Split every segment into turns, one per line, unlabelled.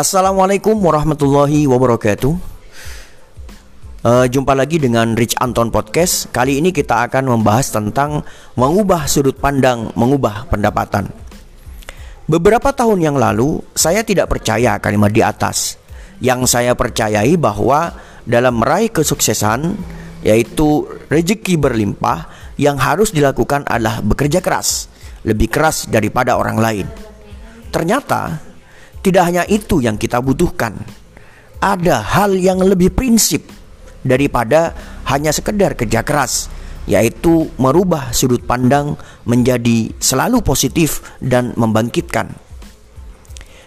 Assalamualaikum warahmatullahi wabarakatuh. Uh, jumpa lagi dengan Rich Anton Podcast. Kali ini kita akan membahas tentang mengubah sudut pandang, mengubah pendapatan. Beberapa tahun yang lalu, saya tidak percaya kalimat di atas. Yang saya percayai bahwa dalam meraih kesuksesan, yaitu rezeki berlimpah, yang harus dilakukan adalah bekerja keras, lebih keras daripada orang lain. Ternyata tidak hanya itu yang kita butuhkan. Ada hal yang lebih prinsip daripada hanya sekedar kerja keras, yaitu merubah sudut pandang menjadi selalu positif dan membangkitkan.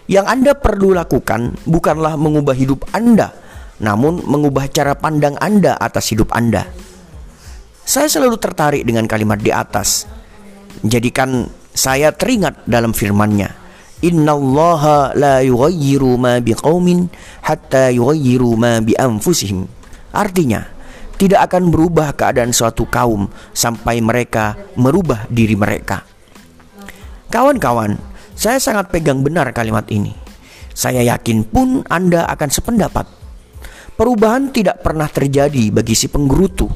Yang Anda perlu lakukan bukanlah mengubah hidup Anda, namun mengubah cara pandang Anda atas hidup Anda. Saya selalu tertarik dengan kalimat di atas. Jadikan saya teringat dalam firman-Nya. Innallaha la yughayyiru ma biqaumin hatta yughayyiru ma bi anfusihim. Artinya, tidak akan berubah keadaan suatu kaum sampai mereka merubah diri mereka. Kawan-kawan, saya sangat pegang benar kalimat ini. Saya yakin pun Anda akan sependapat. Perubahan tidak pernah terjadi bagi si penggerutu.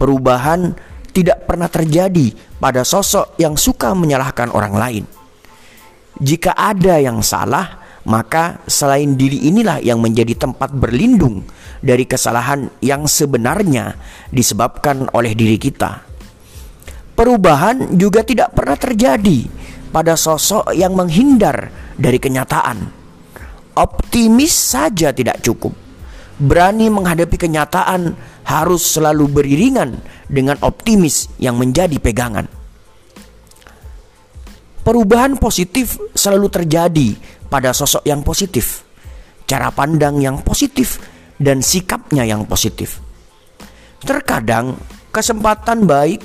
Perubahan tidak pernah terjadi pada sosok yang suka menyalahkan orang lain. Jika ada yang salah, maka selain diri inilah yang menjadi tempat berlindung dari kesalahan yang sebenarnya disebabkan oleh diri kita. Perubahan juga tidak pernah terjadi pada sosok yang menghindar dari kenyataan. Optimis saja tidak cukup. Berani menghadapi kenyataan harus selalu beriringan dengan optimis yang menjadi pegangan. Perubahan positif selalu terjadi pada sosok yang positif, cara pandang yang positif, dan sikapnya yang positif. Terkadang kesempatan baik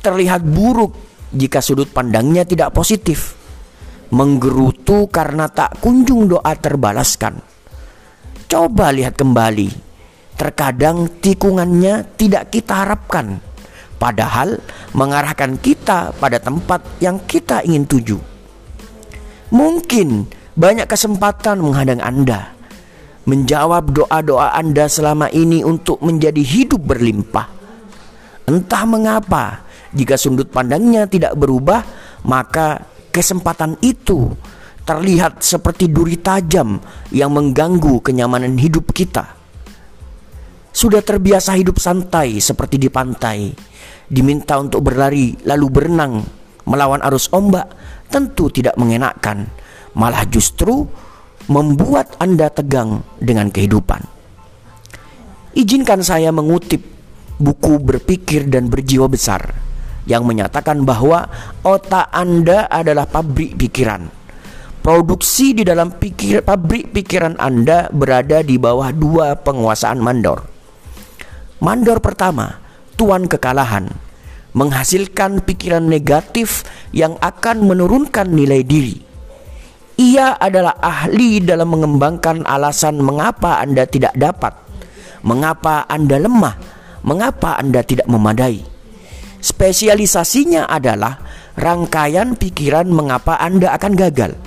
terlihat buruk jika sudut pandangnya tidak positif, menggerutu karena tak kunjung doa terbalaskan. Coba lihat kembali, terkadang tikungannya tidak kita harapkan padahal mengarahkan kita pada tempat yang kita ingin tuju. Mungkin banyak kesempatan menghadang Anda menjawab doa-doa Anda selama ini untuk menjadi hidup berlimpah. Entah mengapa, jika sudut pandangnya tidak berubah, maka kesempatan itu terlihat seperti duri tajam yang mengganggu kenyamanan hidup kita. Sudah terbiasa hidup santai seperti di pantai, diminta untuk berlari lalu berenang melawan arus ombak tentu tidak mengenakkan, malah justru membuat Anda tegang dengan kehidupan. Izinkan saya mengutip buku Berpikir dan Berjiwa Besar yang menyatakan bahwa otak Anda adalah pabrik pikiran. Produksi di dalam pikir pabrik pikiran Anda berada di bawah dua penguasaan mandor. Mandor pertama tuan kekalahan, menghasilkan pikiran negatif yang akan menurunkan nilai diri. Ia adalah ahli dalam mengembangkan alasan mengapa Anda tidak dapat, mengapa Anda lemah, mengapa Anda tidak memadai. Spesialisasinya adalah rangkaian pikiran mengapa Anda akan gagal.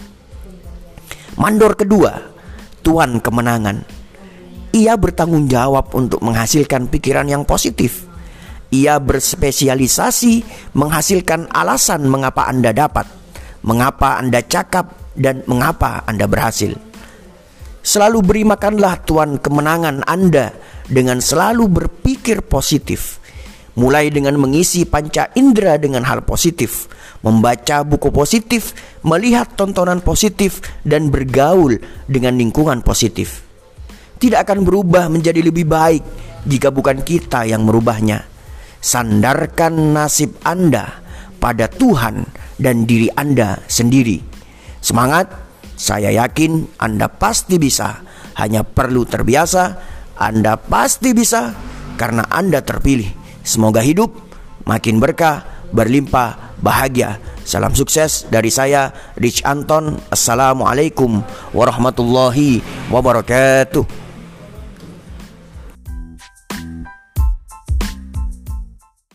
Mandor kedua, tuan kemenangan ia bertanggung jawab untuk menghasilkan pikiran yang positif. Ia berspesialisasi menghasilkan alasan mengapa Anda dapat, mengapa Anda cakap, dan mengapa Anda berhasil. Selalu beri makanlah Tuhan kemenangan Anda dengan selalu berpikir positif. Mulai dengan mengisi panca indera dengan hal positif, membaca buku positif, melihat tontonan positif, dan bergaul dengan lingkungan positif tidak akan berubah menjadi lebih baik jika bukan kita yang merubahnya. Sandarkan nasib Anda pada Tuhan dan diri Anda sendiri. Semangat, saya yakin Anda pasti bisa. Hanya perlu terbiasa, Anda pasti bisa karena Anda terpilih. Semoga hidup makin berkah, berlimpah, bahagia. Salam sukses dari saya Rich Anton. Assalamualaikum warahmatullahi wabarakatuh.